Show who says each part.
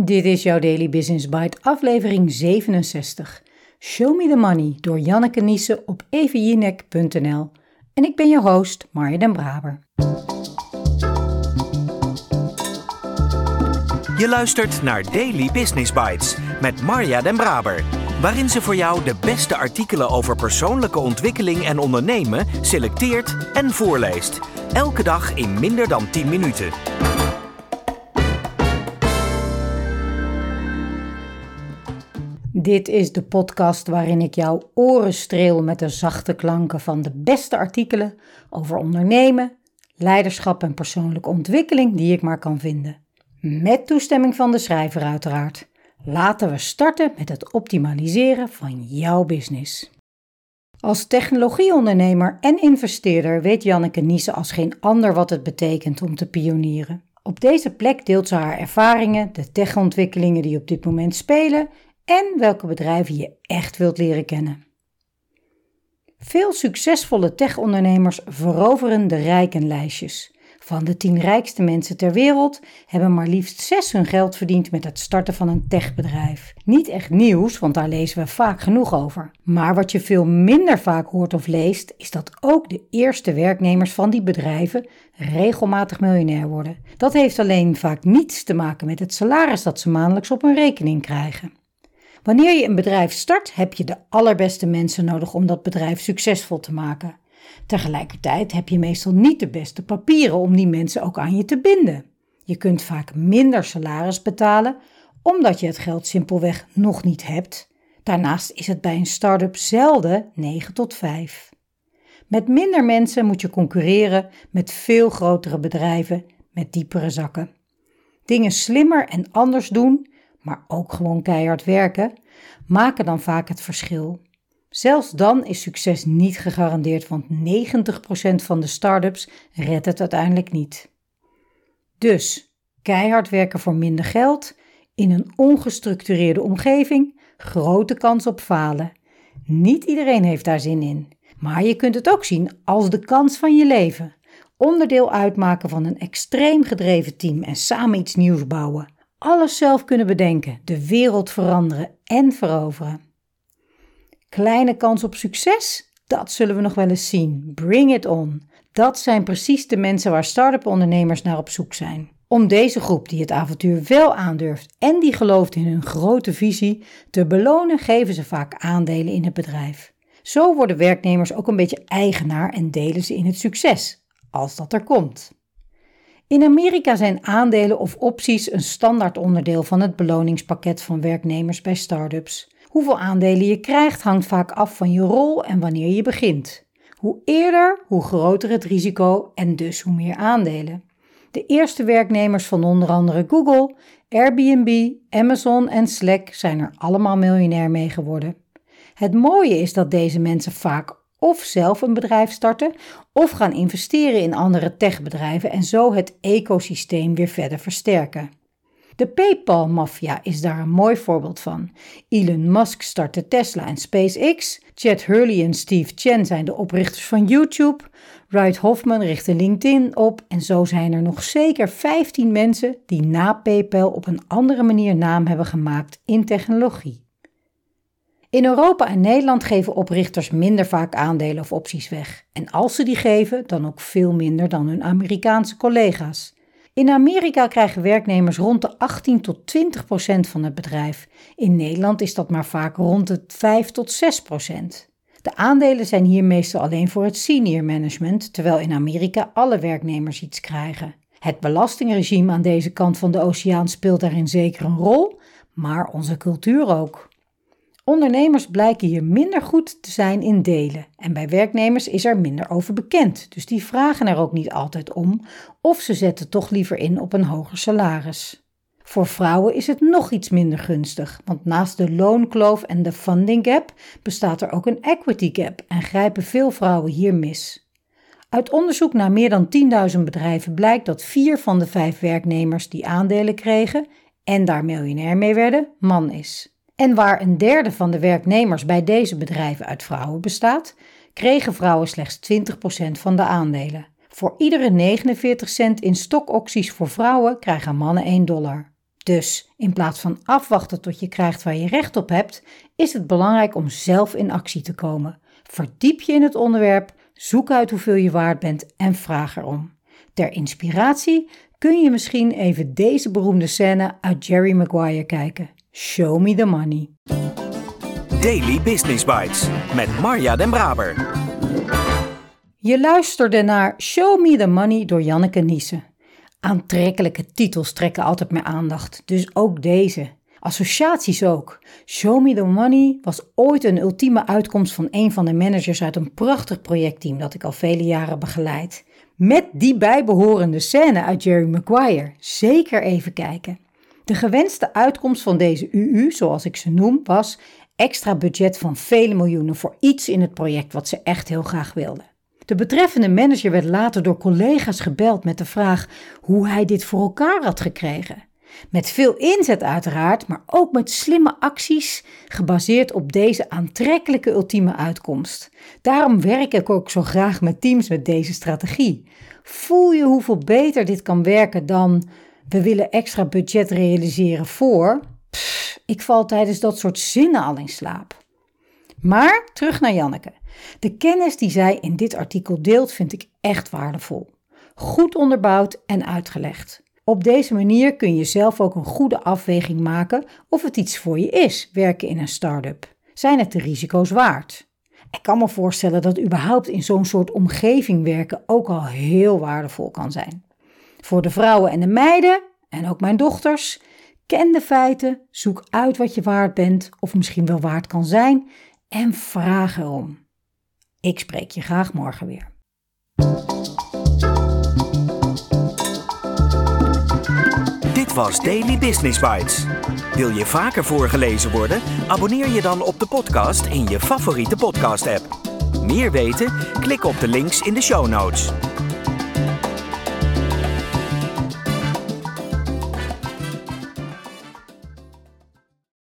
Speaker 1: Dit is jouw Daily Business Bite, aflevering 67. Show Me the Money door Janneke Niesen op evenjinek.nl. En ik ben je host, Marja den Braber.
Speaker 2: Je luistert naar Daily Business Bites met Marja den Braber, waarin ze voor jou de beste artikelen over persoonlijke ontwikkeling en ondernemen selecteert en voorleest. Elke dag in minder dan 10 minuten.
Speaker 1: Dit is de podcast waarin ik jouw oren streel met de zachte klanken van de beste artikelen over ondernemen, leiderschap en persoonlijke ontwikkeling die ik maar kan vinden. Met toestemming van de schrijver uiteraard. Laten we starten met het optimaliseren van jouw business. Als technologieondernemer en investeerder weet Janneke Niese als geen ander wat het betekent om te pionieren. Op deze plek deelt ze haar ervaringen, de techontwikkelingen die op dit moment spelen en welke bedrijven je echt wilt leren kennen. Veel succesvolle techondernemers veroveren de rijkenlijstjes. Van de tien rijkste mensen ter wereld hebben maar liefst zes hun geld verdiend met het starten van een techbedrijf. Niet echt nieuws, want daar lezen we vaak genoeg over. Maar wat je veel minder vaak hoort of leest, is dat ook de eerste werknemers van die bedrijven regelmatig miljonair worden. Dat heeft alleen vaak niets te maken met het salaris dat ze maandelijks op hun rekening krijgen. Wanneer je een bedrijf start, heb je de allerbeste mensen nodig om dat bedrijf succesvol te maken. Tegelijkertijd heb je meestal niet de beste papieren om die mensen ook aan je te binden. Je kunt vaak minder salaris betalen omdat je het geld simpelweg nog niet hebt. Daarnaast is het bij een start-up zelden 9 tot 5. Met minder mensen moet je concurreren met veel grotere bedrijven met diepere zakken. Dingen slimmer en anders doen maar ook gewoon keihard werken, maken dan vaak het verschil. Zelfs dan is succes niet gegarandeerd, want 90% van de start-ups redt het uiteindelijk niet. Dus keihard werken voor minder geld, in een ongestructureerde omgeving, grote kans op falen. Niet iedereen heeft daar zin in, maar je kunt het ook zien als de kans van je leven. Onderdeel uitmaken van een extreem gedreven team en samen iets nieuws bouwen alles zelf kunnen bedenken, de wereld veranderen en veroveren. Kleine kans op succes? Dat zullen we nog wel eens zien. Bring it on. Dat zijn precies de mensen waar start-up ondernemers naar op zoek zijn. Om deze groep die het avontuur wel aandurft en die gelooft in hun grote visie te belonen, geven ze vaak aandelen in het bedrijf. Zo worden werknemers ook een beetje eigenaar en delen ze in het succes, als dat er komt. In Amerika zijn aandelen of opties een standaard onderdeel van het beloningspakket van werknemers bij start-ups. Hoeveel aandelen je krijgt hangt vaak af van je rol en wanneer je begint. Hoe eerder, hoe groter het risico en dus hoe meer aandelen. De eerste werknemers van onder andere Google, Airbnb, Amazon en Slack zijn er allemaal miljonair mee geworden. Het mooie is dat deze mensen vaak of zelf een bedrijf starten of gaan investeren in andere techbedrijven en zo het ecosysteem weer verder versterken. De PayPal-maffia is daar een mooi voorbeeld van. Elon Musk startte Tesla en SpaceX. Chad Hurley en Steve Chen zijn de oprichters van YouTube. Wright Hoffman richtte LinkedIn op. En zo zijn er nog zeker 15 mensen die na PayPal op een andere manier naam hebben gemaakt in technologie. In Europa en Nederland geven oprichters minder vaak aandelen of opties weg. En als ze die geven, dan ook veel minder dan hun Amerikaanse collega's. In Amerika krijgen werknemers rond de 18 tot 20 procent van het bedrijf. In Nederland is dat maar vaak rond de 5 tot 6 procent. De aandelen zijn hier meestal alleen voor het senior management, terwijl in Amerika alle werknemers iets krijgen. Het belastingregime aan deze kant van de oceaan speelt daarin zeker een rol, maar onze cultuur ook. Ondernemers blijken hier minder goed te zijn in delen en bij werknemers is er minder over bekend, dus die vragen er ook niet altijd om of ze zetten toch liever in op een hoger salaris. Voor vrouwen is het nog iets minder gunstig, want naast de loonkloof en de funding gap bestaat er ook een equity gap en grijpen veel vrouwen hier mis. Uit onderzoek naar meer dan 10.000 bedrijven blijkt dat vier van de vijf werknemers die aandelen kregen en daar miljonair mee werden, man is. En waar een derde van de werknemers bij deze bedrijven uit vrouwen bestaat, kregen vrouwen slechts 20% van de aandelen. Voor iedere 49 cent in stokopties voor vrouwen krijgen mannen 1 dollar. Dus in plaats van afwachten tot je krijgt waar je recht op hebt, is het belangrijk om zelf in actie te komen. Verdiep je in het onderwerp, zoek uit hoeveel je waard bent en vraag erom. Ter inspiratie kun je misschien even deze beroemde scène uit Jerry Maguire kijken. Show me the money.
Speaker 2: Daily Business Bites met Marja Den Braber.
Speaker 1: Je luisterde naar Show Me the Money door Janneke Niesen. Aantrekkelijke titels trekken altijd mijn aandacht, dus ook deze. Associaties ook. Show Me the Money was ooit een ultieme uitkomst van een van de managers uit een prachtig projectteam dat ik al vele jaren begeleid. Met die bijbehorende scène uit Jerry Maguire. Zeker even kijken. De gewenste uitkomst van deze UU, zoals ik ze noem, was extra budget van vele miljoenen voor iets in het project wat ze echt heel graag wilden. De betreffende manager werd later door collega's gebeld met de vraag hoe hij dit voor elkaar had gekregen. Met veel inzet uiteraard, maar ook met slimme acties gebaseerd op deze aantrekkelijke ultieme uitkomst. Daarom werk ik ook zo graag met teams met deze strategie. Voel je hoeveel beter dit kan werken dan we willen extra budget realiseren voor? ik val tijdens dat soort zinnen al in slaap. Maar terug naar Janneke. De kennis die zij in dit artikel deelt vind ik echt waardevol. Goed onderbouwd en uitgelegd. Op deze manier kun je zelf ook een goede afweging maken of het iets voor je is, werken in een start-up. Zijn het de risico's waard? Ik kan me voorstellen dat überhaupt in zo'n soort omgeving werken ook al heel waardevol kan zijn. Voor de vrouwen en de meiden, en ook mijn dochters, ken de feiten, zoek uit wat je waard bent of misschien wel waard kan zijn en vraag erom. Ik spreek je graag morgen weer.
Speaker 2: Dit was Daily Business Bites. Wil je vaker voorgelezen worden? Abonneer je dan op de podcast in je favoriete podcast-app. Meer weten? Klik op de links in de show notes.